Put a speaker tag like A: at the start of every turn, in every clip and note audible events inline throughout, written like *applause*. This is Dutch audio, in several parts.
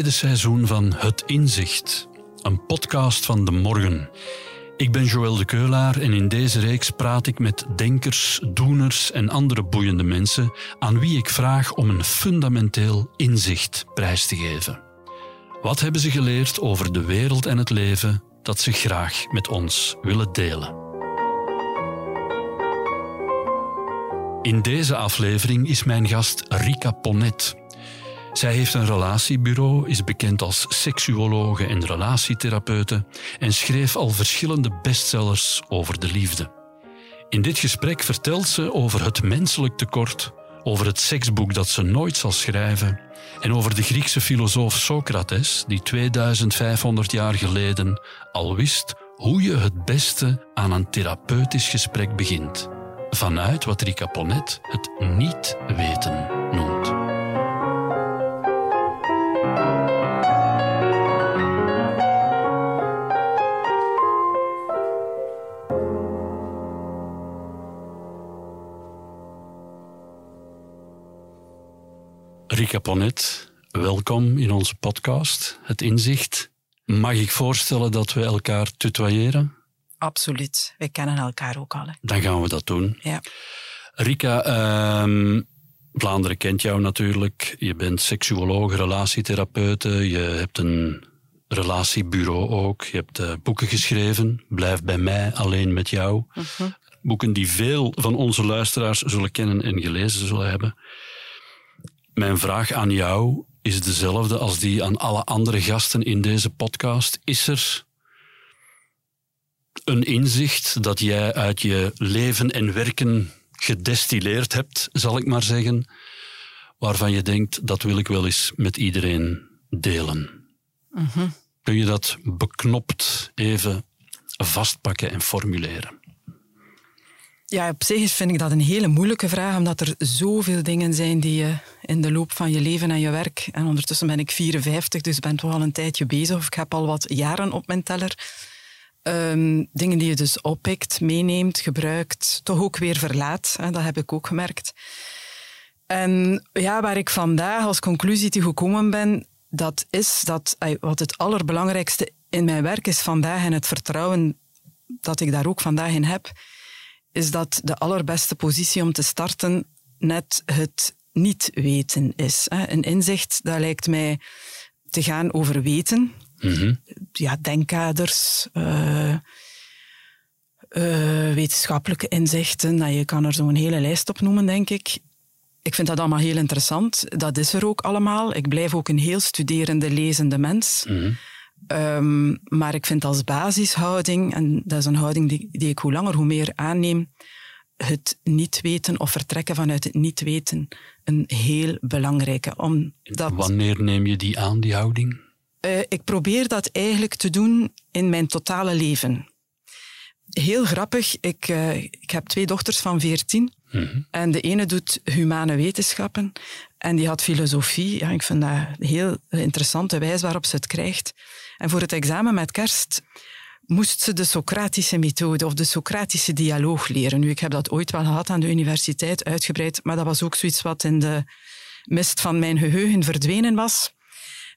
A: Tweede seizoen van Het Inzicht, een podcast van de morgen. Ik ben Joël de Keulaar en in deze reeks praat ik met denkers, doeners en andere boeiende mensen aan wie ik vraag om een fundamenteel inzicht prijs te geven. Wat hebben ze geleerd over de wereld en het leven dat ze graag met ons willen delen? In deze aflevering is mijn gast Rika Ponet. Zij heeft een relatiebureau, is bekend als seksuologe en relatietherapeute en schreef al verschillende bestsellers over de liefde. In dit gesprek vertelt ze over het menselijk tekort, over het seksboek dat ze nooit zal schrijven en over de Griekse filosoof Socrates, die 2500 jaar geleden al wist hoe je het beste aan een therapeutisch gesprek begint. Vanuit wat Rika Ponet het niet weten noemt. Rika Ponet, welkom in onze podcast, Het Inzicht. Mag ik voorstellen dat we elkaar tutoyeren?
B: Absoluut. Wij kennen elkaar ook al.
A: Dan gaan we dat doen.
B: Ja.
A: Rika, ehm, Vlaanderen kent jou natuurlijk. Je bent seksuoloog, relatietherapeute. Je hebt een relatiebureau ook. Je hebt uh, boeken geschreven. Blijf bij mij, alleen met jou.
B: Mhm.
A: Boeken die veel van onze luisteraars zullen kennen en gelezen zullen hebben. Mijn vraag aan jou is dezelfde als die aan alle andere gasten in deze podcast. Is er een inzicht dat jij uit je leven en werken gedestilleerd hebt, zal ik maar zeggen, waarvan je denkt dat wil ik wel eens met iedereen delen?
B: Mhm.
A: Kun je dat beknopt even vastpakken en formuleren?
B: Ja, op zich vind ik dat een hele moeilijke vraag, omdat er zoveel dingen zijn die je in de loop van je leven en je werk, en ondertussen ben ik 54, dus ben toch al een tijdje bezig, of ik heb al wat jaren op mijn teller, Ehm, dingen die je dus oppikt, meeneemt, gebruikt, toch ook weer verlaat. Hè, dat heb ik ook gemerkt. En ja, waar ik vandaag als conclusie toe gekomen ben, dat is dat wat het allerbelangrijkste in mijn werk is vandaag en het vertrouwen dat ik daar ook vandaag in heb, is dat de allerbeste positie om te starten net het niet weten is. Een inzicht, dat lijkt mij te gaan over weten,
A: Mhm.
B: ja, denkkaders, eh, eh, wetenschappelijke inzichten. Nou, je kan er zo'n hele lijst op noemen, denk ik. Ik vind dat allemaal heel interessant. Dat is er ook allemaal. Ik blijf ook een heel studerende, lezende mens.
A: Mhm.
B: Ehm, maar ik vind als basishouding, en dat is een houding die, die ik hoe langer hoe meer aanneem, het niet weten of vertrekken vanuit het niet weten een heel belangrijke. Omdat,
A: Wanneer neem je die aan, die houding?
B: Eh, ik probeer dat eigenlijk te doen in mijn totale leven. Heel grappig, ik, eh, ik heb twee dochters van 14
A: Mhm.
B: en de ene doet humane wetenschappen en die had filosofie. Ja, ik vind dat een heel interessante wijze waarop ze het krijgt. En voor het examen met kerst moest ze de Socratische methode of de Socratische dialoog leren. Nu, ik heb dat ooit wel gehad aan de universiteit, uitgebreid, maar dat was ook zoiets wat in de mist van mijn geheugen verdwenen was.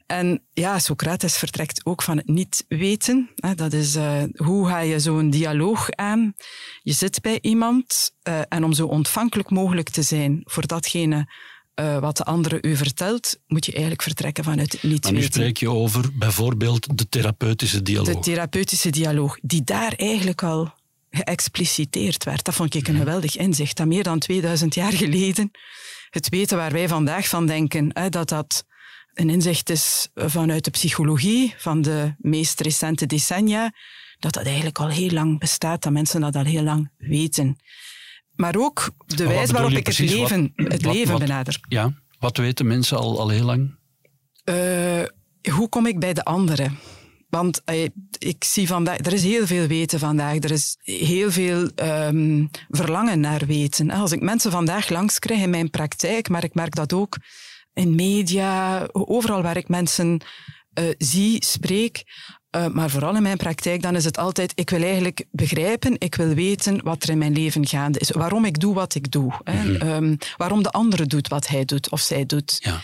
B: En ja, Socrates vertrekt ook van het niet weten. Dat is uh, hoe ga je zo'n dialoog aan? Je zit bij iemand uh, en om zo ontvankelijk mogelijk te zijn voor datgene uh, wat de andere u vertelt, moet je eigenlijk vertrekken vanuit het niet
A: Maar nu
B: weten.
A: spreek je over bijvoorbeeld de therapeutische dialoog.
B: De therapeutische dialoog, die daar eigenlijk al geëxpliciteerd werd. Dat vond ik een geweldig inzicht. Dat meer dan 2000 jaar geleden, het weten waar wij vandaag van denken, hè, dat dat een inzicht is vanuit de psychologie van de meest recente decennia, dat dat eigenlijk al heel lang bestaat, dat mensen dat al heel lang weten. Maar ook de
A: Maar wat
B: wijze waarop ik het leven,
A: Wat-
B: het
A: wat-
B: leven
A: wat-
B: benader.
A: Ja, wat weten mensen al, al heel lang?
B: Eh, hoe kom ik bij de anderen? Want eh, ik zie vandaag, er is heel veel weten vandaag. Er is heel veel ehm, verlangen naar weten. Als ik mensen vandaag langs krijg in mijn praktijk, maar ik merk dat ook in media, overal waar ik mensen eh, zie, spreek, eh, maar vooral in mijn praktijk, dan is het altijd, ik wil eigenlijk begrijpen, ik wil weten wat er in mijn leven gaande is. Waarom ik doe wat ik doe. Hè? Ehm, waarom de andere doet wat hij doet of zij doet.
A: Ja.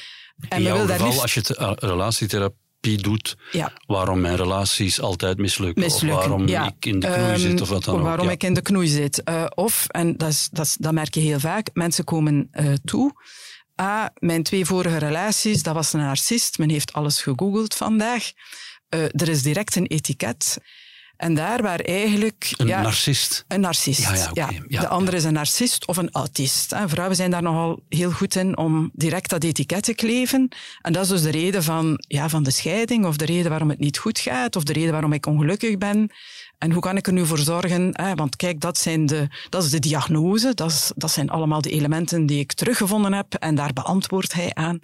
A: En in jouw geval, liefst... als je uh, relatietherapie doet, ja. waarom mijn relaties altijd mislukken, mislukken of waarom ik in de knoei um, zit of wat dan ook.
B: Waarom ik in de knoei zit. Uh, of, en dat, is, dat, is, dat merk je heel vaak, mensen komen uh, toe Ah, mijn twee vorige relaties, dat was een narcist. Men heeft alles gegoogeld vandaag. Uh, er is direct een etiket. En daar waar eigenlijk...
A: Een narcist?
B: Een narcist, ja. ja, okay. ja. De andere is een narcist of een autist. Vrouwen zijn daar nogal heel goed in om direct dat etiket te kleven. En dat is dus de reden van, ja, van de scheiding, of de reden waarom het niet goed gaat, of de reden waarom ik ongelukkig ben. En hoe kan ik er nu voor zorgen? Hè? Want kijk, dat, zijn de, dat is de diagnose. Dat, is, dat zijn allemaal de elementen die ik teruggevonden heb. En daar beantwoordt hij aan.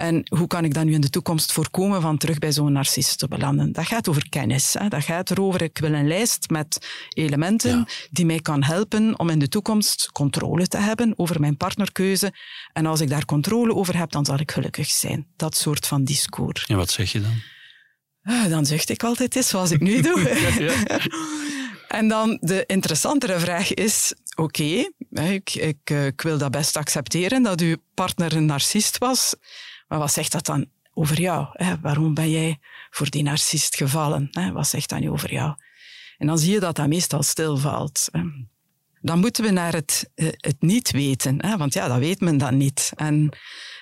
B: En hoe kan ik dan nu in de toekomst voorkomen van terug bij zo'n narcist te belanden? Dat gaat over kennis. Hè? Dat gaat erover, ik wil een lijst met elementen die mij kan helpen om in de toekomst controle te hebben over mijn partnerkeuze. En als ik daar controle over heb, dan zal ik gelukkig zijn. Dat soort van discours.
A: En wat zeg je dan?
B: Ah, dan zucht ik altijd eens zoals ik nu doe. *laughs* *laughs* En dan de interessantere vraag is, oké, ik, ik, eh, ik, wil dat best accepteren, dat uw partner een narcist was, maar wat zegt dat dan over jou? Waarom ben jij voor die narcist gevallen? Wat zegt dat nu over jou? En dan zie je dat dat meestal stilvalt. Dan moeten we naar het, eh, het niet weten, want ja, dat weet men dan niet. En,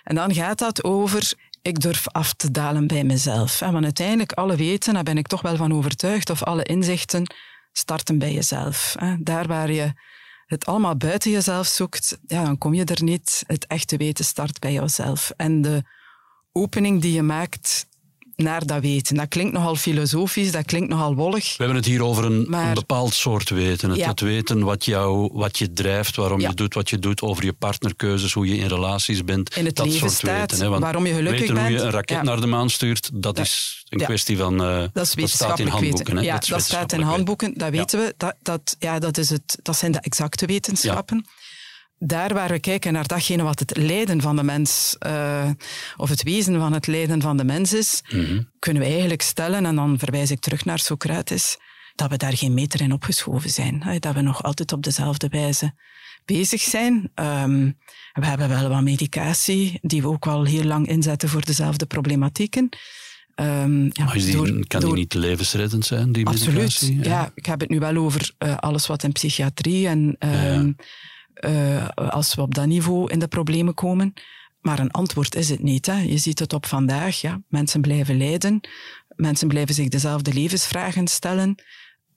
B: en dan gaat dat over ik durf af te dalen bij mezelf. Want uiteindelijk, alle weten, daar ben ik toch wel van overtuigd, of alle inzichten starten bij jezelf. Daar waar je het allemaal buiten jezelf zoekt, ja, dan kom je er niet. Het echte weten start bij jezelf. En de opening die je maakt naar dat weten. Dat klinkt nogal filosofisch, dat klinkt nogal wollig.
A: We hebben het hier over een, een bepaald soort weten. Het, het, weten wat, jou, wat je drijft, waarom je doet wat je doet, over je partnerkeuzes, hoe je in relaties bent.
B: In het dat leven soort staat, weten. Hè? Want waarom je gelukkig
A: weten
B: bent.
A: hoe je een raket naar de maan stuurt, dat is een kwestie van... Uh,
B: dat, is dat staat in handboeken. Hè? Ja, dat, staat in handboeken, dat weten we. Dat, dat, ja, dat, is het, dat zijn de exacte wetenschappen daar waar we kijken naar datgene wat het lijden van de mens, uh, of het wezen van het lijden van de mens is, mhm. kunnen we eigenlijk stellen, en dan verwijs ik terug naar Socrates, dat we daar geen meter in opgeschoven zijn. Dat we nog altijd op dezelfde wijze bezig zijn. Um, we hebben wel wat medicatie, die we ook al heel lang inzetten voor dezelfde problematieken.
A: Um, ja, maar die, door, kan die niet levensreddend zijn, die
B: absoluut,
A: medicatie?
B: Absoluut, ja. Ik heb het nu wel over uh, alles wat in psychiatrie en... Um, ja uh, als we op dat niveau in de problemen komen. Maar een antwoord is het niet. Hè. Je ziet het op vandaag. Ja. Mensen blijven lijden. Mensen blijven zich dezelfde levensvragen stellen.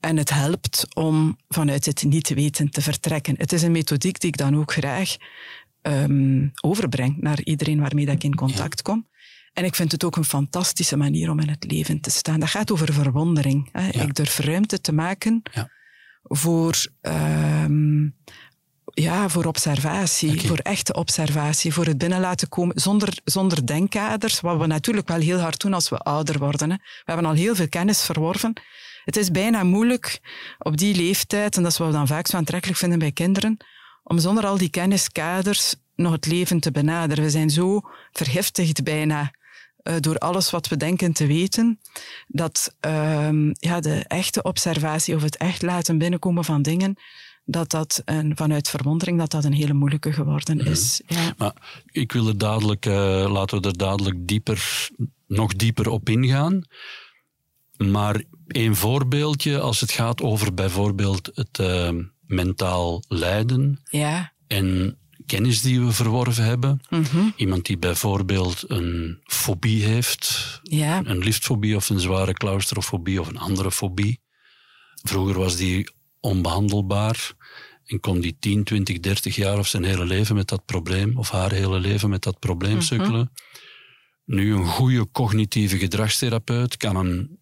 B: En het helpt om vanuit het niet te weten te vertrekken. Het is een methodiek die ik dan ook graag um, overbreng naar iedereen waarmee dat ik in contact kom. En ik vind het ook een fantastische manier om in het leven te staan. Dat gaat over verwondering. Hè. Ik durf ruimte te maken ja. voor um, ja, voor observatie, voor echte observatie, voor het binnen laten komen zonder, zonder denkkaders, wat we natuurlijk wel heel hard doen als we ouder worden. Hè. We hebben al heel veel kennis verworven. Het is bijna moeilijk op die leeftijd, en dat is wat we dan vaak zo aantrekkelijk vinden bij kinderen, om zonder al die kenniskaders nog het leven te benaderen. We zijn zo vergiftigd bijna uh, door alles wat we denken te weten, dat uh, ja, de echte observatie of het echt laten binnenkomen van dingen, dat dat een, vanuit verwondering dat dat een hele moeilijke geworden mhm. is. Ja.
A: Maar ik wil er dadelijk, uh, laten we er dadelijk dieper, nog dieper op ingaan. Maar een voorbeeldje als het gaat over bijvoorbeeld het uh, mentaal lijden
B: ja.
A: en kennis die we verworven hebben. Mhm. Iemand die bijvoorbeeld een fobie heeft, ja. een liftfobie of een zware claustrofobie of een andere fobie. Vroeger was die onbehandelbaar en kon die 10, 20, 30 jaar of zijn hele leven met dat probleem, of haar hele leven met dat probleem mm sukkelen. Nu, een goede cognitieve gedragstherapeut kan een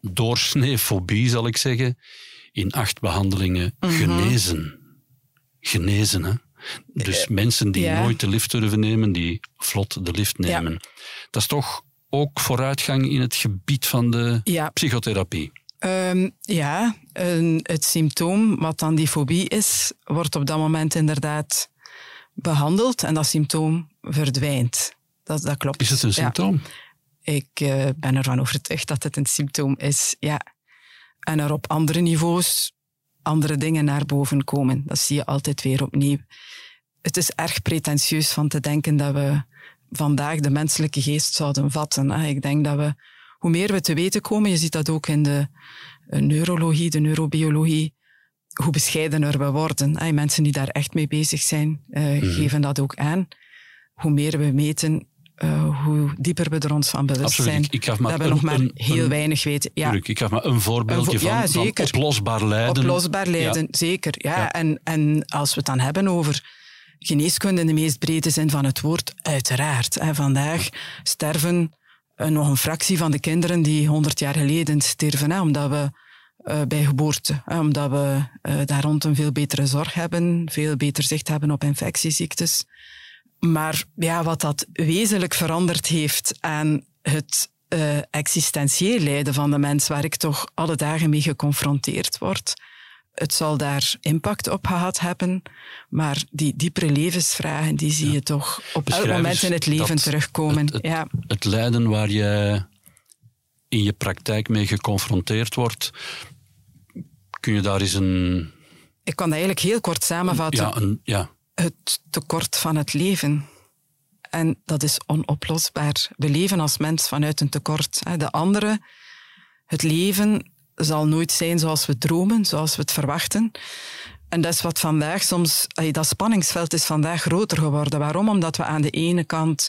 A: doorsnee fobie, zal ik zeggen, in acht behandelingen mhm. genezen. Genezen, hè. Dus eh, mensen die nooit de lift durven nemen, die vlot de lift nemen. Dat is toch ook vooruitgang in het gebied van de psychotherapie.
B: Um, ja, een, het symptoom, wat dan die fobie is, wordt op dat moment inderdaad behandeld en dat symptoom verdwijnt. Dat, dat klopt.
A: Is het een symptoom?
B: Ik uh, ben ervan overtuigd dat het een symptoom is, ja. En er op andere niveaus andere dingen naar boven komen. Dat zie je altijd weer opnieuw. Het is erg pretentieus van te denken dat we vandaag de menselijke geest zouden vatten. Ik denk dat we, hoe meer we te weten komen, je ziet dat ook in de neurologie, de neurobiologie, hoe bescheidener we worden. Mensen die daar echt mee bezig zijn, uh, geven dat ook aan. Hoe meer we meten, uh, hoe dieper we er ons van bewust
A: Absoluut.
B: zijn.
A: Ik,
B: dat
A: een,
B: we nog maar
A: een,
B: heel
A: een,
B: weinig weten. Ja.
A: Ik gaf maar een voorbeeldje
B: Een vo ja,
A: van, van, oplosbaar lijden.
B: Oplosbaar lijden, ja. zeker. Ja. ja. En, en als we het dan hebben over geneeskunde in de meest brede zin van het woord, uiteraard. Hè. Vandaag sterven nog een fractie van de kinderen die 100 jaar geleden sterven, omdat we uh, bij geboorte. Omdat we uh, daar rond een veel betere zorg hebben, veel beter zicht hebben op infectieziektes. Maar ja, wat dat wezenlijk veranderd heeft aan het uh, existentieel lijden van de mens, waar ik toch alle dagen mee geconfronteerd word, het zal daar impact op gehad hebben, maar die diepere levensvragen, die zie ja. je toch op elk moment in het leven terugkomen.
A: Het, het,
B: ja.
A: het lijden waar je in je praktijk mee geconfronteerd wordt, kun je daar eens een...
B: Ik kan dat eigenlijk heel kort samenvatten.
A: Ja, een, ja.
B: Het tekort van het leven. En dat is onoplosbaar. We leven als mens vanuit een tekort. De andere, het leven zal nooit zijn zoals we dromen, zoals we het verwachten. En dat is wat vandaag soms, dat spanningsveld is vandaag groter geworden. Waarom? Omdat we aan de ene kant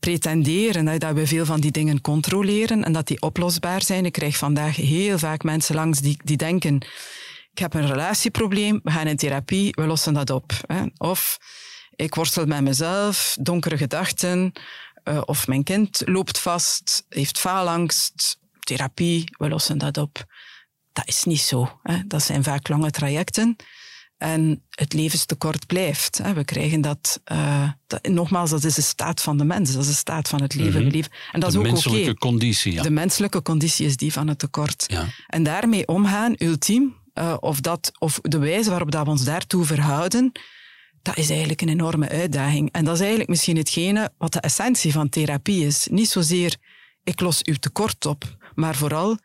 B: pretenderen dat we veel van die dingen controleren en dat die oplosbaar zijn. Ik krijg vandaag heel vaak mensen langs die, die denken, ik heb een relatieprobleem, we gaan in therapie, we lossen dat op. Of ik worstel met mezelf, donkere gedachten, of mijn kind loopt vast, heeft faalangst, therapie, we lossen dat op. Dat is niet zo. Dat zijn vaak lange trajecten. En het levenstekort blijft. We krijgen dat, uh, dat, nogmaals, dat is de staat van de mens, dat is de staat van het leven.
A: Mm -hmm.
B: En dat
A: de
B: is ook
A: menselijke
B: okay.
A: conditie. Ja.
B: De menselijke conditie is die van het tekort.
A: Ja.
B: En daarmee omgaan, ultiem, uh, of, dat, of de wijze waarop dat we ons daartoe verhouden, dat is eigenlijk een enorme uitdaging. En dat is eigenlijk misschien hetgene wat de essentie van therapie is. Niet zozeer, ik los uw tekort op, maar vooral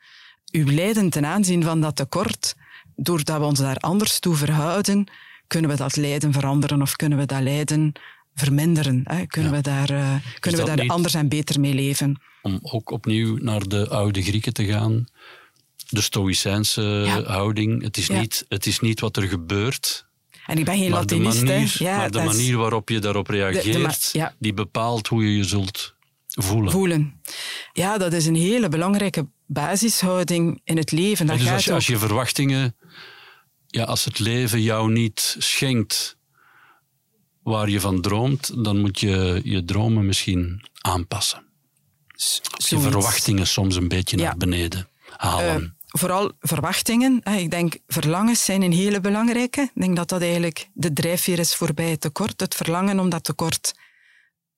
B: uw lijden ten aanzien van dat tekort doordat we ons daar anders toe verhouden, kunnen we dat lijden veranderen of kunnen we dat lijden verminderen. Hè? Kunnen
A: Ja.
B: we daar, uh, kunnen we daar anders en beter mee leven.
A: Om ook opnieuw naar de oude Grieken te gaan. De Stoïcijnse
B: Ja.
A: houding. Het is,
B: Ja.
A: niet, het is niet wat er gebeurt,
B: En ik ben geen Latinist. hè.
A: maar de manier waarop je daarop reageert, die bepaalt hoe je je zult voelen.
B: voelen. Ja, dat is een hele belangrijke basishouding in het leven. Dat
A: dus
B: gaat
A: als je,
B: ook-
A: als je verwachtingen, ja, als het leven jou niet schenkt waar je van droomt, dan moet je je dromen misschien aanpassen. Je verwachtingen soms een beetje
B: Ja.
A: naar beneden halen.
B: Eh, vooral verwachtingen. Ik denk, verlangens zijn een hele belangrijke. Ik denk dat dat eigenlijk de drijfveer is voorbij het tekort. Het verlangen om dat tekort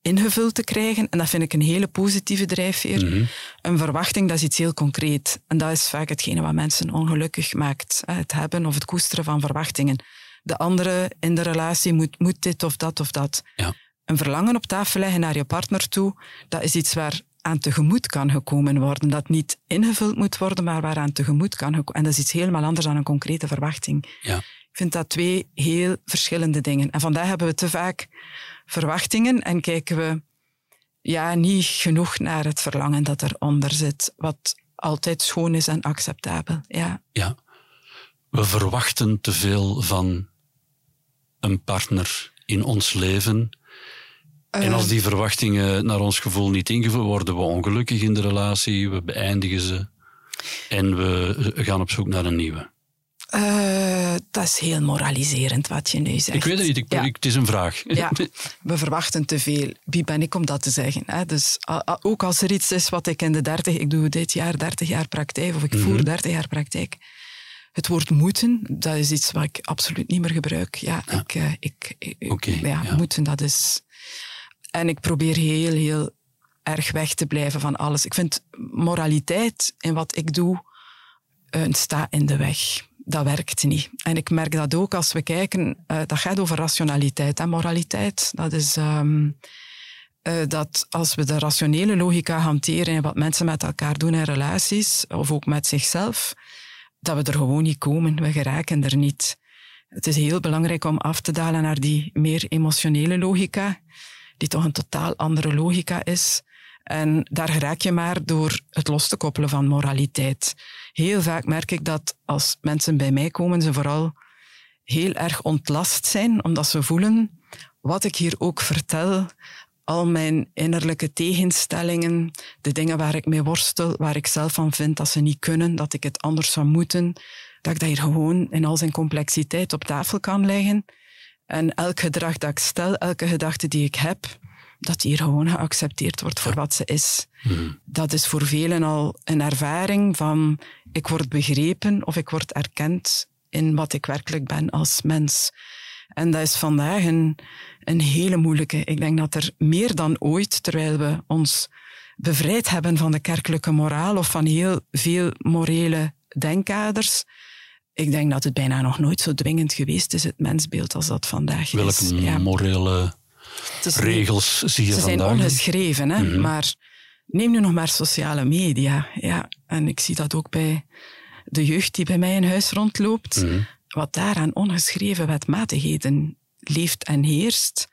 B: ingevuld te krijgen. En dat vind ik een hele positieve drijfveer.
A: Mhm.
B: Een verwachting, dat is iets heel concreet. En dat is vaak hetgene wat mensen ongelukkig maakt. hè. Het hebben of het koesteren van verwachtingen. De andere in de relatie moet, moet dit of dat of dat.
A: Ja.
B: Een verlangen op tafel leggen naar je partner toe, dat is iets waar aan tegemoet kan gekomen worden. Dat niet ingevuld moet worden, maar waaraan tegemoet kan gekomen En dat is iets helemaal anders dan een concrete verwachting.
A: Ja.
B: Ik vind dat twee heel verschillende dingen. En vandaag hebben we te vaak verwachtingen en kijken we ja, niet genoeg naar het verlangen dat eronder zit, wat altijd schoon is en acceptabel. Ja.
A: Ja. We verwachten te veel van een partner in ons leven. En als die verwachtingen naar ons gevoel niet ingevuld worden, we ongelukkig in de relatie, we beëindigen ze en we gaan op zoek naar een nieuwe.
B: Eh, dat is heel moraliserend wat je nu zegt.
A: Ik weet het niet, ik,
B: Ja.
A: ik- het is een vraag.
B: Ja, *laughs* we verwachten te veel. Wie ben ik om dat te zeggen? Hè? Dus a- a- ook als er iets is wat ik in de 30, ik doe dit jaar 30 jaar praktijk, of ik
A: Mhm.
B: voer 30 jaar praktijk. Het woord moeten, dat is iets wat ik absoluut niet meer gebruik. Ja, ik, eh, ik, ja. moeten, dat is. En ik probeer heel, heel erg weg te blijven van alles. Ik vind moraliteit in wat ik doe een sta in de weg. Dat werkt niet. En ik merk dat ook als we kijken, eh, dat gaat over rationaliteit en moraliteit. Dat is ehm, eh, dat als we de rationele logica hanteren in wat mensen met elkaar doen in relaties, of ook met zichzelf, dat we er gewoon niet komen. We geraken er niet. Het is heel belangrijk om af te dalen naar die meer emotionele logica. die toch een totaal andere logica is. En daar raak je maar door het los te koppelen van moraliteit. Heel vaak merk ik dat als mensen bij mij komen, ze vooral heel erg ontlast zijn, omdat ze voelen, wat ik hier ook vertel, al mijn innerlijke tegenstellingen, de dingen waar ik mee worstel, waar ik zelf van vind dat ze niet kunnen, dat ik het anders zou moeten, dat ik dat hier gewoon in al zijn complexiteit op tafel kan leggen. En elk gedrag dat ik stel, elke gedachte die ik heb, dat die hier gewoon geaccepteerd wordt voor wat ze is. Hmm. Dat is voor velen al een ervaring van ik word begrepen of ik word erkend in wat ik werkelijk ben als mens. En dat is vandaag een, een hele moeilijke. Ik denk dat er meer dan ooit, terwijl we ons bevrijd hebben van de kerkelijke moraal of van heel veel morele denkkaders, ik denk dat het bijna nog nooit zo dwingend geweest is, het mensbeeld, als dat vandaag
A: Welke
B: is.
A: Welke ja. morele regels zie je
B: ze
A: vandaag?
B: Ze zijn ongeschreven, hè? Mhm. maar neem nu nog maar sociale media. Ja, en ik zie dat ook bij de jeugd die bij mij in huis rondloopt. Mhm. Wat daar aan ongeschreven wetmatigheden leeft en heerst,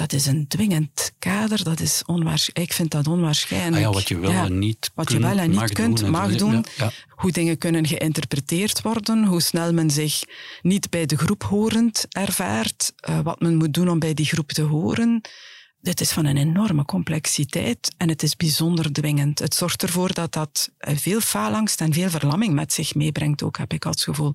B: dat is een dwingend kader. Dat is onwaarschijnlijk. Ik vind dat onwaarschijnlijk.
A: Ah ja, wat je wel en niet
B: Wat je wel en niet kunt, mag doen. Hoe dingen kunnen geïnterpreteerd worden. Hoe snel men zich niet bij de groep horend ervaart. Uh, wat men moet doen om bij die groep te horen. Dit is van een enorme complexiteit en het is bijzonder dwingend. Het zorgt ervoor dat dat eh, veel faalangst en veel verlamming met zich meebrengt, ook heb ik al het gevoel.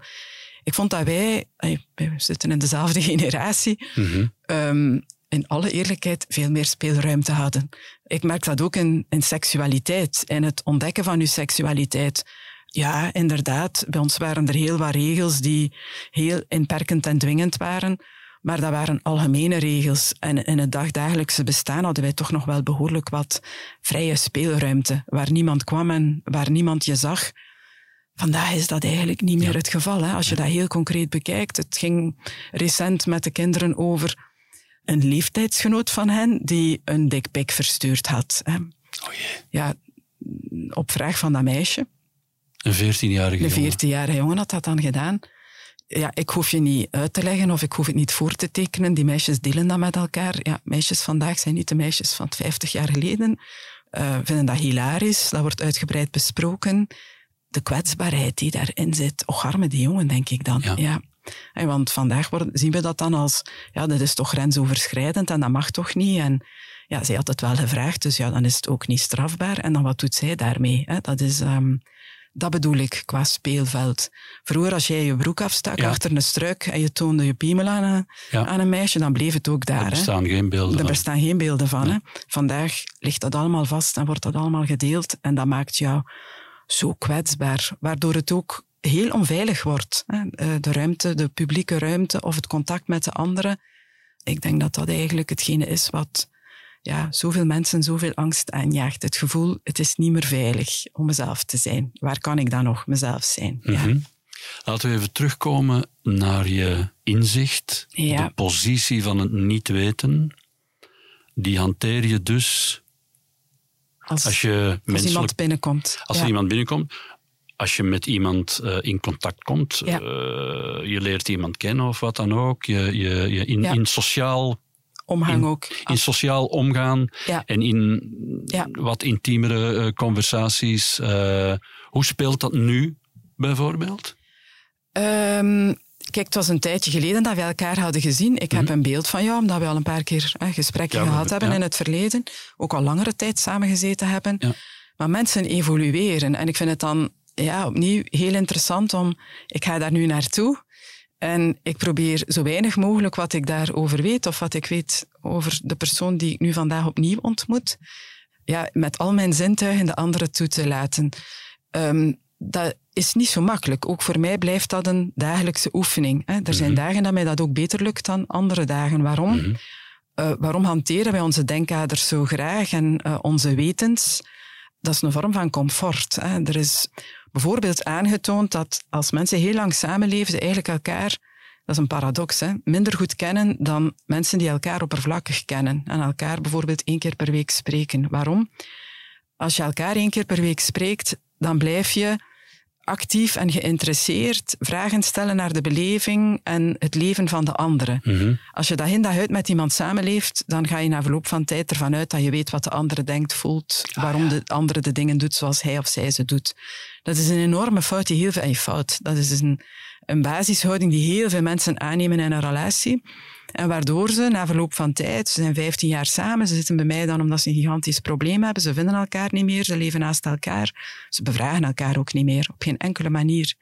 B: Ik vond dat wij, eh, we zitten in dezelfde *laughs* generatie, mm in alle eerlijkheid veel meer speelruimte hadden. Ik merk dat ook in, in seksualiteit, in het ontdekken van uw seksualiteit. Ja, inderdaad, bij ons waren er heel wat regels die heel inperkend en dwingend waren. Maar dat waren algemene regels. En in het dagdagelijkse bestaan hadden wij toch nog wel behoorlijk wat vrije speelruimte, waar niemand kwam en waar niemand je zag. Vandaag is dat eigenlijk niet meer het geval. Hè? Als je dat heel concreet bekijkt. Het ging recent met de kinderen over een leeftijdsgenoot van hen die een dikpik verstuurd had. Hè.
A: Oh jee.
B: Ja, op vraag van dat meisje.
A: Een veertienjarige
B: jongen. Een jongen had dat dan gedaan. Ja, ik hoef je niet uit te leggen of ik hoef het niet voor te tekenen. Die meisjes delen dat met elkaar. Ja, meisjes vandaag zijn niet de meisjes van 50 jaar geleden. Uh, vinden dat hilarisch. Dat wordt uitgebreid besproken. De kwetsbaarheid die daarin zit. Och, arme die jongen, denk ik dan. ja. En want vandaag zien we dat dan als, ja, dat is toch grensoverschrijdend en dat mag toch niet. En ja, zij had het wel gevraagd, dus ja, dan is het ook niet strafbaar. En dan wat doet zij daarmee? Hè? Dat is... Um, dat bedoel ik qua speelveld. Vroeger, als jij je broek afstak achter een struik en je toonde je piemel aan een, aan een meisje, dan bleef het ook daar. Er
A: bestaan geen beelden
B: Er bestaan geen beelden van. Hè? Vandaag ligt dat allemaal vast en wordt dat allemaal gedeeld. En dat maakt jou zo kwetsbaar. Waardoor het ook heel onveilig wordt. Eh, de ruimte, de publieke ruimte of het contact met de anderen. Ik denk dat dat eigenlijk hetgene is wat ja, zoveel mensen zoveel angst aanjaagt. Het gevoel, het is niet meer veilig om mezelf te zijn. Waar kan ik dan nog mezelf zijn? ja. Mhm.
A: Laten we even terugkomen naar je inzicht, de positie van het niet weten. Die hanteer je dus
B: als, als je als iemand binnenkomt.
A: Als er iemand binnenkomt als je met iemand uh, in contact komt, ja. uh, je leert iemand kennen of wat dan ook, je, je, je in, ja. in sociaal
B: omgang
A: in,
B: ook.
A: In sociaal omgaan
B: ja.
A: en in wat intiemere uh, conversaties. hoe speelt dat nu bijvoorbeeld?
B: Um, kijk, het was een tijdje geleden dat we elkaar hadden gezien. Ik heb mhm. een beeld van jou, omdat we al een paar keer gesprekken gehad hebben in het verleden. Ook al langere tijd samengezeten hebben. Maar mensen evolueren. En ik vind het dan ja, opnieuw heel interessant om... Ik ga daar nu naartoe en ik probeer zo weinig mogelijk wat ik daarover weet of wat ik weet over de persoon die ik nu vandaag opnieuw ontmoet, ja, met al mijn zintuigen de andere toe te laten. Ehm, dat is niet zo makkelijk. Ook voor mij blijft dat een dagelijkse oefening. Hè. Er zijn mhm. dagen dat mij dat ook beter lukt dan andere dagen. Waarom? Mhm. Eh, waarom hanteren wij onze denkkaders zo graag en uh, onze wetens? Dat is een vorm van comfort. Hè. Er is bijvoorbeeld aangetoond dat als mensen heel lang samenleven, ze eigenlijk elkaar, dat is een paradox, hè, minder goed kennen dan mensen die elkaar oppervlakkig kennen en elkaar bijvoorbeeld één keer per week spreken. Waarom? Als je elkaar één keer per week spreekt, dan blijf je actief en geïnteresseerd vragen stellen naar de beleving en het leven van de anderen.
A: Mhm.
B: Als je dag in dag uit met iemand samenleeft, dan ga je na verloop van tijd ervan uit dat je weet wat de andere denkt, voelt,
A: Ah,
B: waarom de andere de dingen doet zoals hij of zij ze doet. Dat is een enorme fout die heel veel... fout. Dat is een, een basishouding die heel veel mensen aannemen in een relatie. En waardoor ze na verloop van tijd, ze zijn 15 jaar samen, ze zitten bij mij dan omdat ze een gigantisch probleem hebben, ze vinden elkaar niet meer, ze leven naast elkaar, ze bevragen elkaar ook niet meer, op geen enkele manier.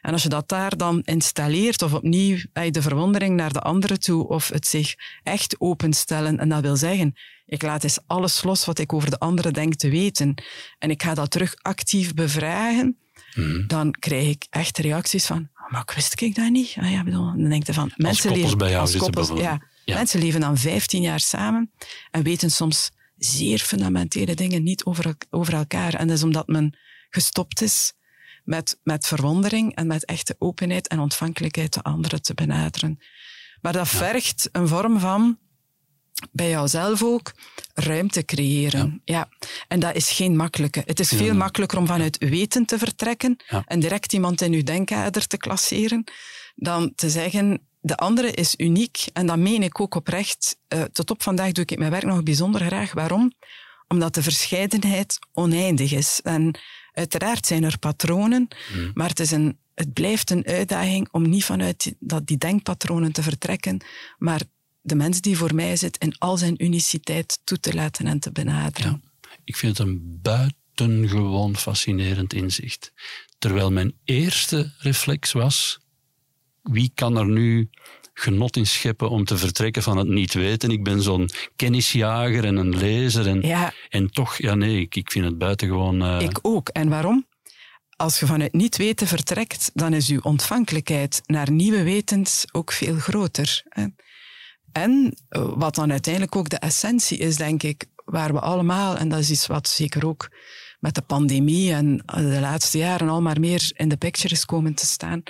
B: En als je dat daar dan installeert, of opnieuw eh, de verwondering naar de andere toe, of het zich echt openstellen, en dat wil zeggen, ik laat eens alles los wat ik over de andere denk te weten, en ik ga dat terug actief bevragen,
A: Mhm.
B: dan krijg ik echt reacties van, "Oh, maar ik wist ik dat niet. Ah ja, bedoel, dan denk je van, mensen leven
A: bij jou
B: als
A: zitten
B: koppels, ja. Mensen leven dan 15 jaar samen en weten soms zeer fundamentele dingen niet over, over elkaar. En dat is omdat men gestopt is met, met verwondering en met echte openheid en ontvankelijkheid de anderen te benaderen. Maar dat vergt een vorm van, bij jouzelf ook, ruimte creëren. Ja. En dat is geen makkelijke. Het is veel makkelijker om vanuit weten te vertrekken
A: Ja.
B: en direct iemand in uw denkkader te klasseren, dan te zeggen, de andere is uniek. En dat meen ik ook oprecht. Eh, tot op vandaag doe ik mijn werk nog bijzonder graag. Waarom? Omdat de verscheidenheid oneindig is. En uiteraard zijn er patronen,
A: Mhm.
B: maar het, is een, het blijft een uitdaging om niet vanuit die, dat, die denkpatronen te vertrekken, maar de mens die voor mij zit in al zijn uniciteit toe te laten en te benaderen.
A: Ik vind het een buitengewoon fascinerend inzicht. Terwijl mijn eerste reflex was: wie kan er nu genot in scheppen om te vertrekken van het niet weten? Ik ben zo'n kennisjager en een lezer. En,
B: Ja,
A: en toch, ja, nee, ik, ik vind het buitengewoon. eh,
B: ik ook. En waarom? Als je vanuit niet weten vertrekt, dan is uw ontvankelijkheid naar nieuwe wetens ook veel groter. hè. En eh, wat dan uiteindelijk ook de essentie is, denk ik, waar we allemaal, en dat is iets wat zeker ook met de pandemie en eh, de laatste jaren al maar meer in de picture is komen te staan,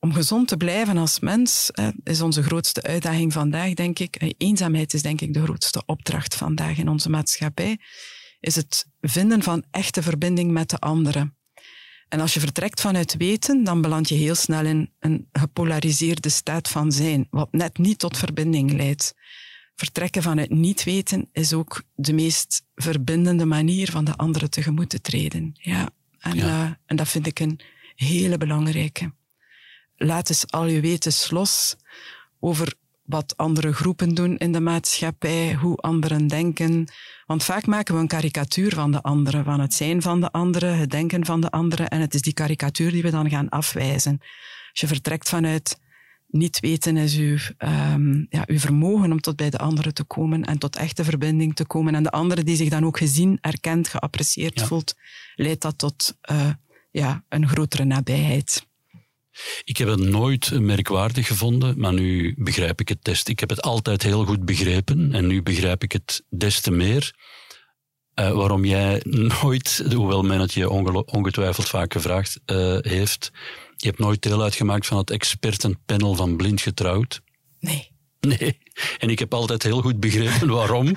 B: om gezond te blijven als mens, is onze grootste uitdaging vandaag, denk ik. Eh, Eenzaamheid is denk ik de grootste opdracht vandaag in onze maatschappij. Is het vinden van echte verbinding met de anderen. En als je vertrekt vanuit weten, dan beland je heel snel in een gepolariseerde staat van zijn, wat net niet tot verbinding leidt. Vertrekken vanuit niet weten is ook de meest verbindende manier van de anderen tegemoet te treden. Ja, en,
A: Ja.
B: eh, en dat vind ik een hele belangrijke. Laat eens al je wetens los over wat andere groepen doen in de maatschappij, hoe anderen denken. Want vaak maken we een karikatuur van de anderen, van het zijn van de anderen, het denken van de anderen, en het is die karikatuur die we dan gaan afwijzen. Als je vertrekt vanuit niet weten is uw, ehm, ja, uw vermogen om tot bij de anderen te komen en tot echte verbinding te komen. En de andere die zich dan ook gezien, erkend, geapprecieerd
A: Ja.
B: voelt, leidt dat tot eh, ja, een grotere nabijheid.
A: Ik heb het nooit merkwaardig gevonden, maar nu begrijp ik het test. Ik heb het altijd heel goed begrepen en nu begrijp ik het des te meer. Eh, waarom jij nooit, hoewel men het je ongetwijfeld vaak gevraagd eh, heeft, je hebt nooit deel uitgemaakt van het expertenpanel van Blind Getrouwd.
B: Nee.
A: Nee. En ik heb altijd heel goed begrepen waarom.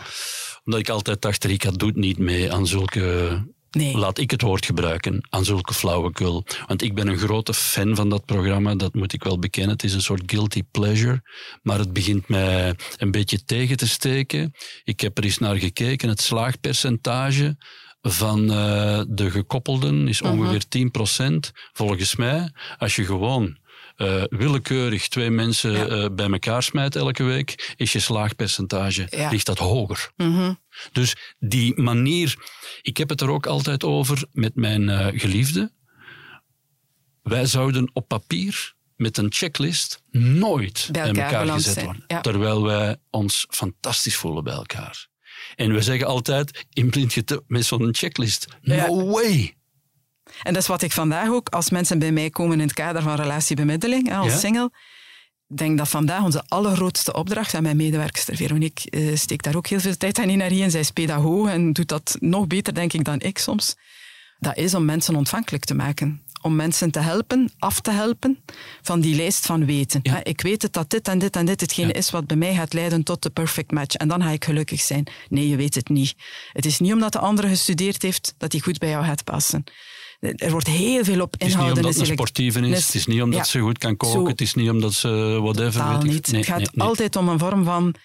A: Omdat ik altijd dacht, Rika doet niet mee aan zulke
B: Nee.
A: laat ik het woord gebruiken, aan zulke flauwekul. Want ik ben een grote fan van dat programma, dat moet ik wel bekennen. Het is een soort guilty pleasure, maar het begint mij een beetje tegen te steken. Ik heb er eens naar gekeken, het slaagpercentage van eh, de gekoppelden is ongeveer 10%. Volgens mij, als je gewoon eh, willekeurig twee mensen
B: Ja.
A: eh, bij elkaar smijt elke week, is je slaagpercentage,
B: Ja.
A: ligt dat hoger.
B: Mhm.
A: Dus die manier, ik heb het er ook altijd over met mijn eh, geliefde. Wij zouden op papier met een checklist nooit
B: Bij elkaar
A: gezet
B: zijn,
A: worden.
B: ja.
A: Terwijl wij ons fantastisch voelen bij elkaar. En we zeggen altijd, in blind gete- met zo'n checklist, no
B: Ja.
A: way.
B: En dat is wat ik vandaag ook, als mensen bij mij komen in het kader van relatiebemiddeling, als
A: Ja?
B: single, denk dat vandaag onze allergrootste opdracht, en mijn medewerkster Veronique eh, steekt daar ook heel veel tijd en energie in, zij is pedagoog en doet dat nog beter, denk ik, dan ik soms, dat is om mensen ontvankelijk te maken. Om mensen te helpen, af te helpen van die lijst van weten.
A: Ja.
B: Ik weet het dat dit en dit en dit hetgene
A: Ja.
B: is wat bij mij gaat leiden tot de perfect match. En dan ga ik gelukkig zijn. Nee, je weet het niet. Het is niet omdat de andere gestudeerd heeft dat hij goed bij jou gaat passen. Er wordt heel veel op inhouden.
A: Het is niet omdat ze sportieve is, het is niet omdat ze goed kan koken, het is niet omdat ze whatever...
B: Totaal niet. het gaat altijd om een vorm van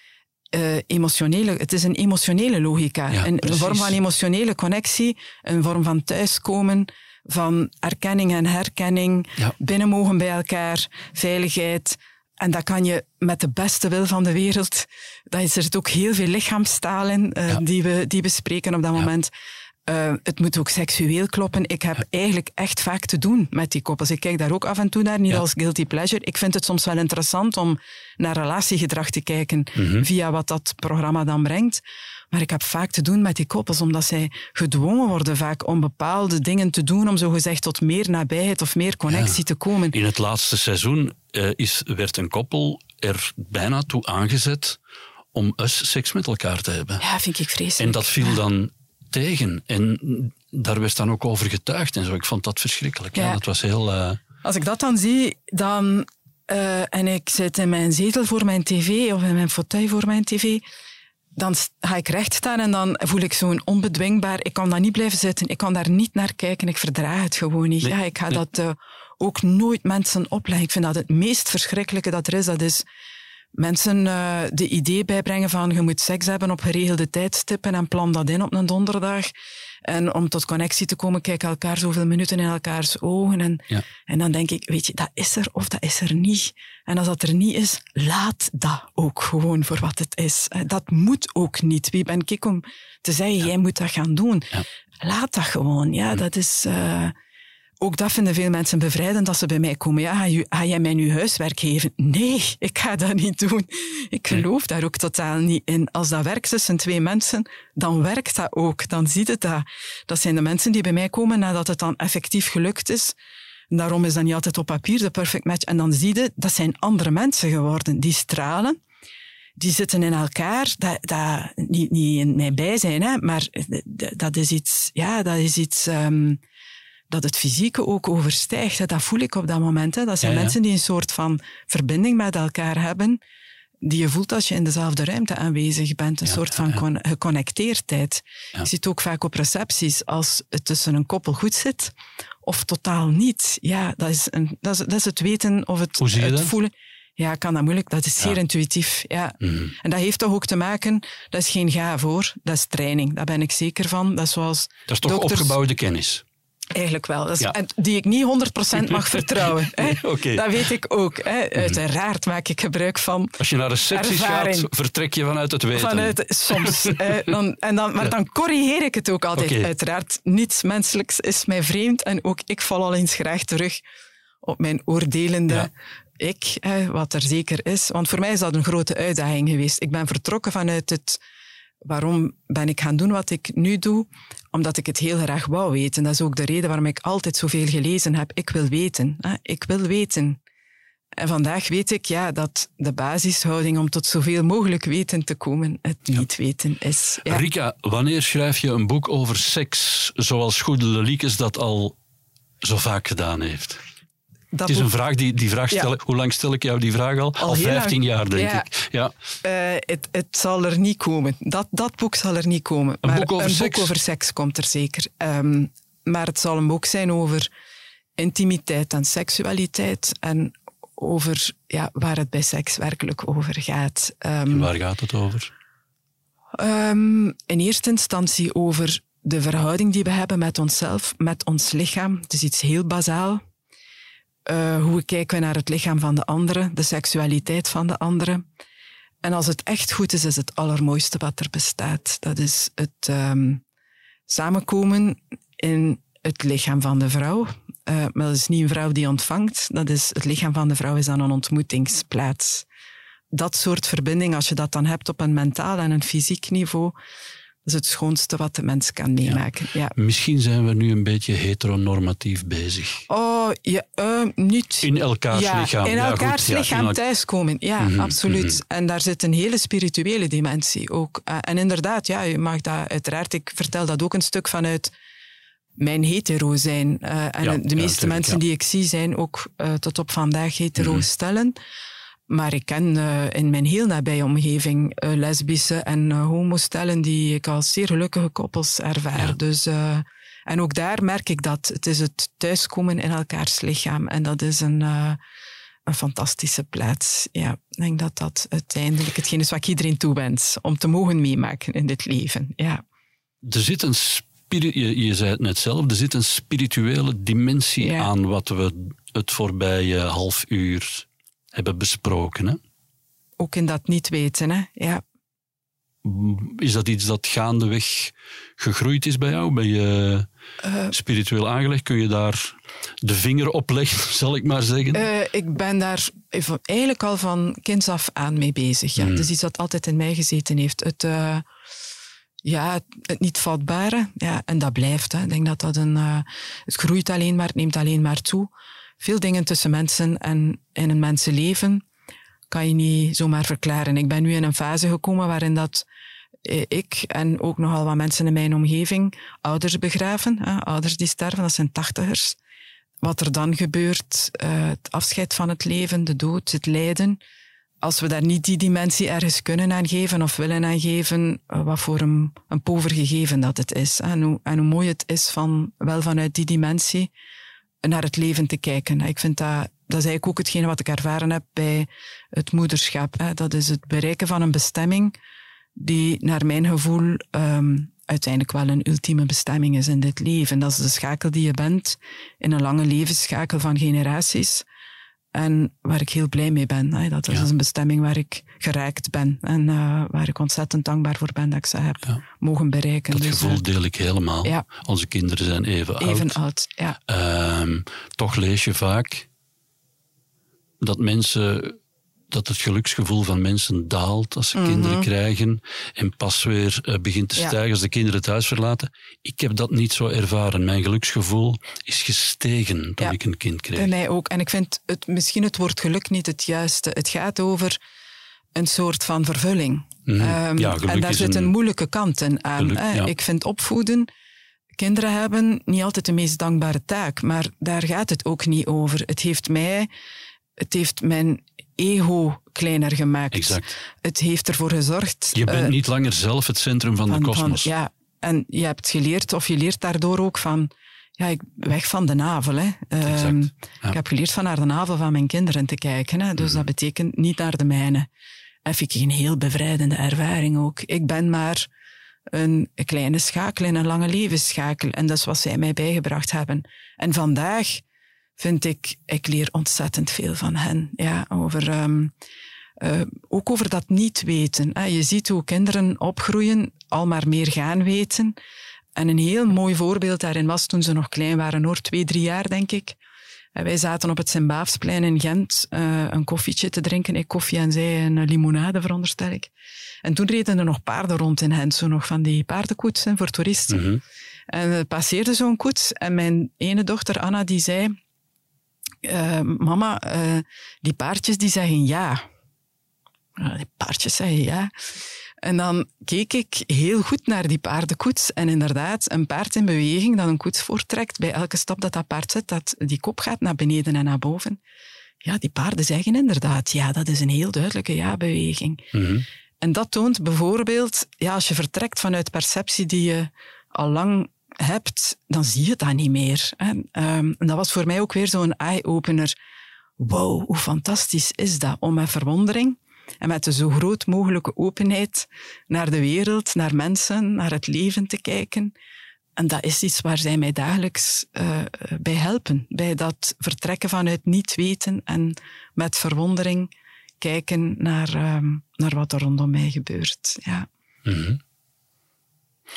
B: uh, emotionele... Het is een emotionele logica. een, een, vorm van emotionele connectie, een vorm van thuiskomen, van erkenning en herkenning, ja. binnen mogen bij elkaar, veiligheid... En dat kan je met de beste wil van de wereld. Dat is er ook heel veel lichaamstaal in, uh, die, we, die we spreken op dat moment. Uh, het moet ook seksueel kloppen. Ik heb eigenlijk echt vaak te doen met die koppels. Ik kijk daar ook af en toe naar, niet als guilty pleasure. Ik vind het soms wel interessant om naar relatiegedrag te kijken mhm. via wat dat programma dan brengt. Maar ik heb vaak te doen met die koppels, omdat zij gedwongen worden vaak om bepaalde dingen te doen, om zogezegd tot meer nabijheid of meer connectie te komen.
A: In het laatste seizoen uh, is, werd een koppel er bijna toe aangezet om us seks met elkaar te hebben.
B: Ja, vind ik vreselijk.
A: En dat viel dan tegen. En daar werd dan ook over getuigd en zo. Ik vond dat verschrikkelijk. Ja. dat was heel... Uh...
B: Als ik dat dan zie, dan... Uh, en ik zit in mijn zetel voor mijn tv of in mijn fauteuil voor mijn tv, dan ga ik recht staan en dan voel ik zo'n onbedwingbaar... Ik kan daar niet blijven zitten, ik kan daar niet naar kijken, ik verdraag het gewoon niet. ja, ik ga dat uh, ook nooit mensen opleggen. Ik vind dat het meest verschrikkelijke dat er is, dat is mensen uh, de idee bijbrengen van je moet seks hebben op geregelde tijdstippen en plan dat in op een donderdag. En om tot connectie te komen, kijk elkaar zoveel minuten in elkaars ogen. En, ja. en dan denk ik, weet je, dat is er of dat is er niet. En als dat er niet is, laat dat ook gewoon voor wat het is. Eh, dat moet ook niet. Wie ben ik om te zeggen, jij moet dat gaan doen? Ja. Laat dat gewoon. Ja, dat is... Uh, ook dat vinden veel mensen bevrijdend als ze bij mij komen. Ja, ga, jij mij nu huiswerk geven? Nee, *laughs* ik ga dat niet doen. Ik geloof daar ook totaal niet in. Als dat werkt tussen twee mensen, dan werkt dat ook. Dan ziet het dat. Dat zijn de mensen die bij mij komen nadat het dan effectief gelukt is. Daarom is dat niet altijd op papier de perfect match. En dan zie je, dat zijn andere mensen geworden. Die stralen, die zitten in elkaar. Dat, dat, niet, niet in mijn bijzijn, hè, maar dat is iets... Ja, dat is iets... Um, dat het fysieke ook overstijgt. Dat voel ik op dat moment. Hè. Dat zijn mensen die een soort van verbinding met elkaar hebben, die je voelt als je in dezelfde ruimte aanwezig bent. Een soort van geconnecteerdheid. Je ziet ook vaak op recepties, als het tussen een koppel goed zit, of totaal niet. Ja, dat is, een, dat is, dat is het weten of het, het voelen. Ja, kan dat moeilijk. Dat is zeer intuïtief. Ja. Mhm. En dat heeft toch ook te maken, dat is geen ga voor, dat is training. Daar ben ik zeker van. Dat is zoals
A: Dat is toch dokters, opgebouwde kennis?
B: Eigenlijk wel. Die ik niet 100% mag vertrouwen. *laughs* Hè. Dat weet ik ook. Hè. Mhm. Uiteraard maak ik gebruik van.
A: Als je naar recepties gaat, vertrek je vanuit het weten.
B: Vanuit, soms. *laughs* dan, en dan, maar dan corrigeer ik het ook altijd. Uiteraard, niets menselijks is mij vreemd. En ook ik val al eens graag terug op mijn oordelende ik, hè, wat er zeker is. Want voor mij is dat een grote uitdaging geweest. Ik ben vertrokken vanuit het Waarom ben ik gaan doen wat ik nu doe? Omdat ik het heel graag wou weten. Dat is ook de reden waarom ik altijd zoveel gelezen heb. Ik wil weten. Ik wil weten. En vandaag weet ik ja, dat de basishouding om tot zoveel mogelijk weten te komen het niet weten is.
A: Ja. Rika, wanneer schrijf je een boek over seks zoals Goede Leliekes dat al zo vaak gedaan heeft? Het is een vraag die, die vraag stellen. Hoe lang stel ik jou die vraag al? Al, 15 jaar, denk ik. Ja.
B: Uh, het, het zal er niet komen. Dat, dat boek zal er niet komen.
A: Een, maar boek, over
B: een
A: seks.
B: boek over seks komt er zeker. Um, maar het zal een boek zijn over intimiteit en seksualiteit. En over ja, waar het bij seks werkelijk over gaat.
A: Um, en waar gaat het over?
B: Um, in eerste instantie over de verhouding die we hebben met onszelf, met ons lichaam. Het is iets heel bazaal. Uh, hoe kijken we naar het lichaam van de andere, de seksualiteit van de andere. En als het echt goed is, is het allermooiste wat er bestaat. Dat is het um, samenkomen in het lichaam van de vrouw. Uh, maar dat is niet een vrouw die ontvangt. Dat is, het lichaam van de vrouw is dan een ontmoetingsplaats. Dat soort verbinding, als je dat dan hebt op een mentaal en een fysiek niveau, is het schoonste wat de mens kan meemaken. Ja.
A: Misschien zijn we nu een beetje heteronormatief bezig.
B: Oh, ja, uh, niet.
A: In elkaars
B: ja,
A: lichaam.
B: In elkaars lichaam thuiskomen, ja, mm -hmm, absoluut. Mm -hmm. En daar zit een hele spirituele dimensie ook. Uh, en inderdaad, ja, je mag dat uiteraard, ik vertel dat ook een stuk vanuit mijn hetero zijn. Uh, en de meeste mensen die ik zie zijn ook tot op vandaag hetero mm -hmm. stellen. Maar ik ken uh, in mijn heel nabije omgeving uh, lesbische en uh, homostellen die ik als zeer gelukkige koppels ervaar. Ja. Dus, En ook daar merk ik dat. Het is het thuiskomen in elkaars lichaam. En dat is een, een fantastische plaats. Ja, ik denk dat dat uiteindelijk hetgeen is wat ik iedereen toewens. Om te mogen meemaken in dit leven. Ja.
A: Er zit een je, je zei het net zelf, er zit een spirituele dimensie aan wat we het voorbije half uur hebben besproken. Hè?
B: Ook in dat niet weten, hè? ja.
A: Is dat iets dat gaandeweg gegroeid is bij jou? Ben je uh, spiritueel aangelegd? Kun je daar de vinger op leggen, *laughs* zal ik maar zeggen?
B: Uh, ik ben daar eigenlijk al van kinds af aan mee bezig. Ja. Het is iets dat altijd in mij gezeten heeft. Het, uh, ja, het niet vatbare. Ja, en dat blijft. Hè. Ik denk dat dat een... het groeit alleen maar, het neemt alleen maar toe. Veel dingen tussen mensen en in een mensenleven kan je niet zomaar verklaren. Ik ben nu in een fase gekomen waarin dat eh, ik en ook nogal wat mensen in mijn omgeving ouders begraven. Ouders die sterven, dat zijn tachtigers. Wat er dan gebeurt, uh, het afscheid van het leven, de dood, het lijden. Als we daar niet die dimensie ergens kunnen aan geven of willen aan geven, uh, wat voor een, een pover gegeven dat het is. En hoe, en hoe mooi het is van wel vanuit die dimensie naar het leven te kijken. Ik vind dat, dat is eigenlijk ook hetgene wat ik ervaren heb bij het moederschap. Dat is het bereiken van een bestemming die naar mijn gevoel um, uiteindelijk wel een ultieme bestemming is in dit leven. Dat is de schakel die je bent in een lange levensschakel van generaties. En waar ik heel blij mee ben. Dat is een bestemming waar ik geraakt ben. En uh, waar ik ontzettend dankbaar voor ben dat ik ze heb mogen bereiken.
A: Dat dus, gevoel eh, deel ik helemaal. Ja. Onze kinderen zijn even,
B: oud. Even oud, ja.
A: Uh, toch lees je vaak dat mensen dat het geluksgevoel van mensen daalt als ze kinderen mhm. krijgen en pas weer uh, begint te stijgen als de kinderen het huis verlaten. Ik heb dat niet zo ervaren. Mijn geluksgevoel is gestegen toen ik een kind kreeg.
B: Bij mij ook. En ik vind het, misschien het woord geluk niet het juiste. Het gaat over een soort van vervulling. Mm en daar zit een, moeilijke kant in aan. Ik vind opvoeden, kinderen hebben niet altijd de meest dankbare taak, maar daar gaat het ook niet over. Het heeft mij, het heeft mijn ego kleiner gemaakt.
A: Exact.
B: Het heeft ervoor gezorgd...
A: Je bent uh, niet langer zelf het centrum van, van de kosmos.
B: Ja, en je hebt geleerd, of je leert daardoor ook van... Ja, ik weg van de navel. Hè. Ja. Ik heb geleerd van naar de navel van mijn kinderen te kijken. Hè. Dus mm. dat betekent niet naar de mijne. En vind ik een heel bevrijdende ervaring ook. Ik ben maar een kleine schakel in een lange levensschakel. En dat is wat zij mij bijgebracht hebben. En vandaag vind ik, ik leer ontzettend veel van hen. Ja, over, um, uh, ook over dat niet weten. Hè. Je ziet hoe kinderen opgroeien, al maar meer gaan weten. En een heel mooi voorbeeld daarin was toen ze nog klein waren, hoor, twee, drie jaar denk ik. En wij zaten op het Sint-Baafsplein in Gent uh, een koffietje te drinken. Ik koffie en zij een limonade, veronderstel ik. En toen reden er nog paarden rond in Gent, zo nog van die paardenkoetsen voor toeristen. Mm -hmm. En er passeerde zo'n koets en mijn ene dochter Anna die zei uh, mama, uh, die paardjes die zeggen ja. Uh, die paardjes zeggen ja. En dan keek ik heel goed naar die paardenkoets. En inderdaad, een paard in beweging dat een koets voortrekt, bij elke stap dat dat paard zet, dat die kop gaat naar beneden en naar boven. Ja, die paarden zeggen inderdaad, ja, dat is een heel duidelijke ja-beweging. Mm -hmm. En dat toont bijvoorbeeld, ja, als je vertrekt vanuit perceptie die je al lang hebt, dan zie je dat niet meer. En, um, dat was voor mij ook weer zo'n eye-opener. Wow, hoe fantastisch is dat om met verwondering en met een zo groot mogelijke openheid naar de wereld, naar mensen, naar het leven te kijken. En dat is iets waar zij mij dagelijks uh, bij helpen. Bij dat vertrekken vanuit niet weten en met verwondering kijken naar, um, naar wat er rondom mij gebeurt. Ja. -hmm.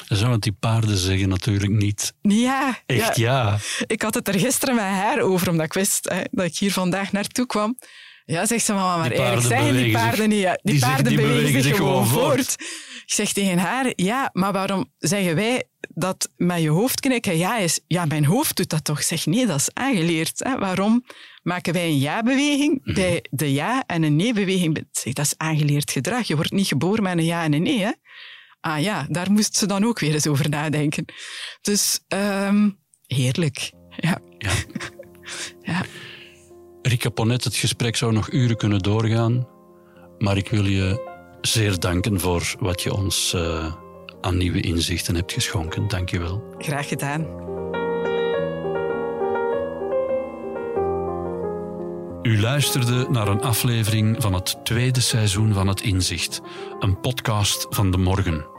A: Zo, want die paarden zeggen natuurlijk niet.
B: Ja.
A: Echt ja.
B: Ik had het er gisteren met haar over, omdat ik wist hè, dat ik hier vandaag naartoe kwam. Ja, zegt ze, mama, maar eigenlijk zeggen die paarden niet. Ja. Die, paarden die bewegen, zich gewoon voort. Ik zeg tegen haar, ja, maar waarom zeggen wij dat met je hoofd knikken ja is? Ja, mijn hoofd doet dat toch. zeg, nee, dat is aangeleerd. Hè. Waarom maken wij een ja-beweging mhm. bij de ja en een nee-beweging? Zeg, dat is aangeleerd gedrag. Je wordt niet geboren met een ja en een nee. Hè ah ja, daar moest ze dan ook weer eens over nadenken. Dus ehm, heerlijk. Ja.
A: ja. *laughs* ja. Rika Ponet, het gesprek zou nog uren kunnen doorgaan. Maar ik wil je zeer danken voor wat je ons eh, aan nieuwe inzichten hebt geschonken. Dank je wel.
B: Graag gedaan.
A: U luisterde naar een aflevering van het tweede seizoen van Het Inzicht, een podcast van de morgen.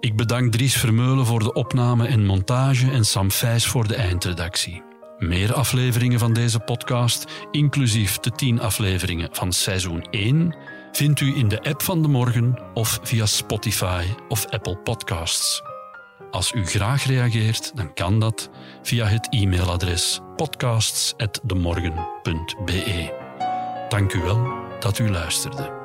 A: Ik bedank Dries Vermeulen voor de opname en montage en Sam Vijs voor de eindredactie. Meer afleveringen van deze podcast, inclusief de tien afleveringen van seizoen 1, vindt u in de app van de morgen of via Spotify of Apple Podcasts. Als u graag reageert, dan kan dat via het e-mailadres podcasts.demorgen.be. Dank u wel dat u luisterde.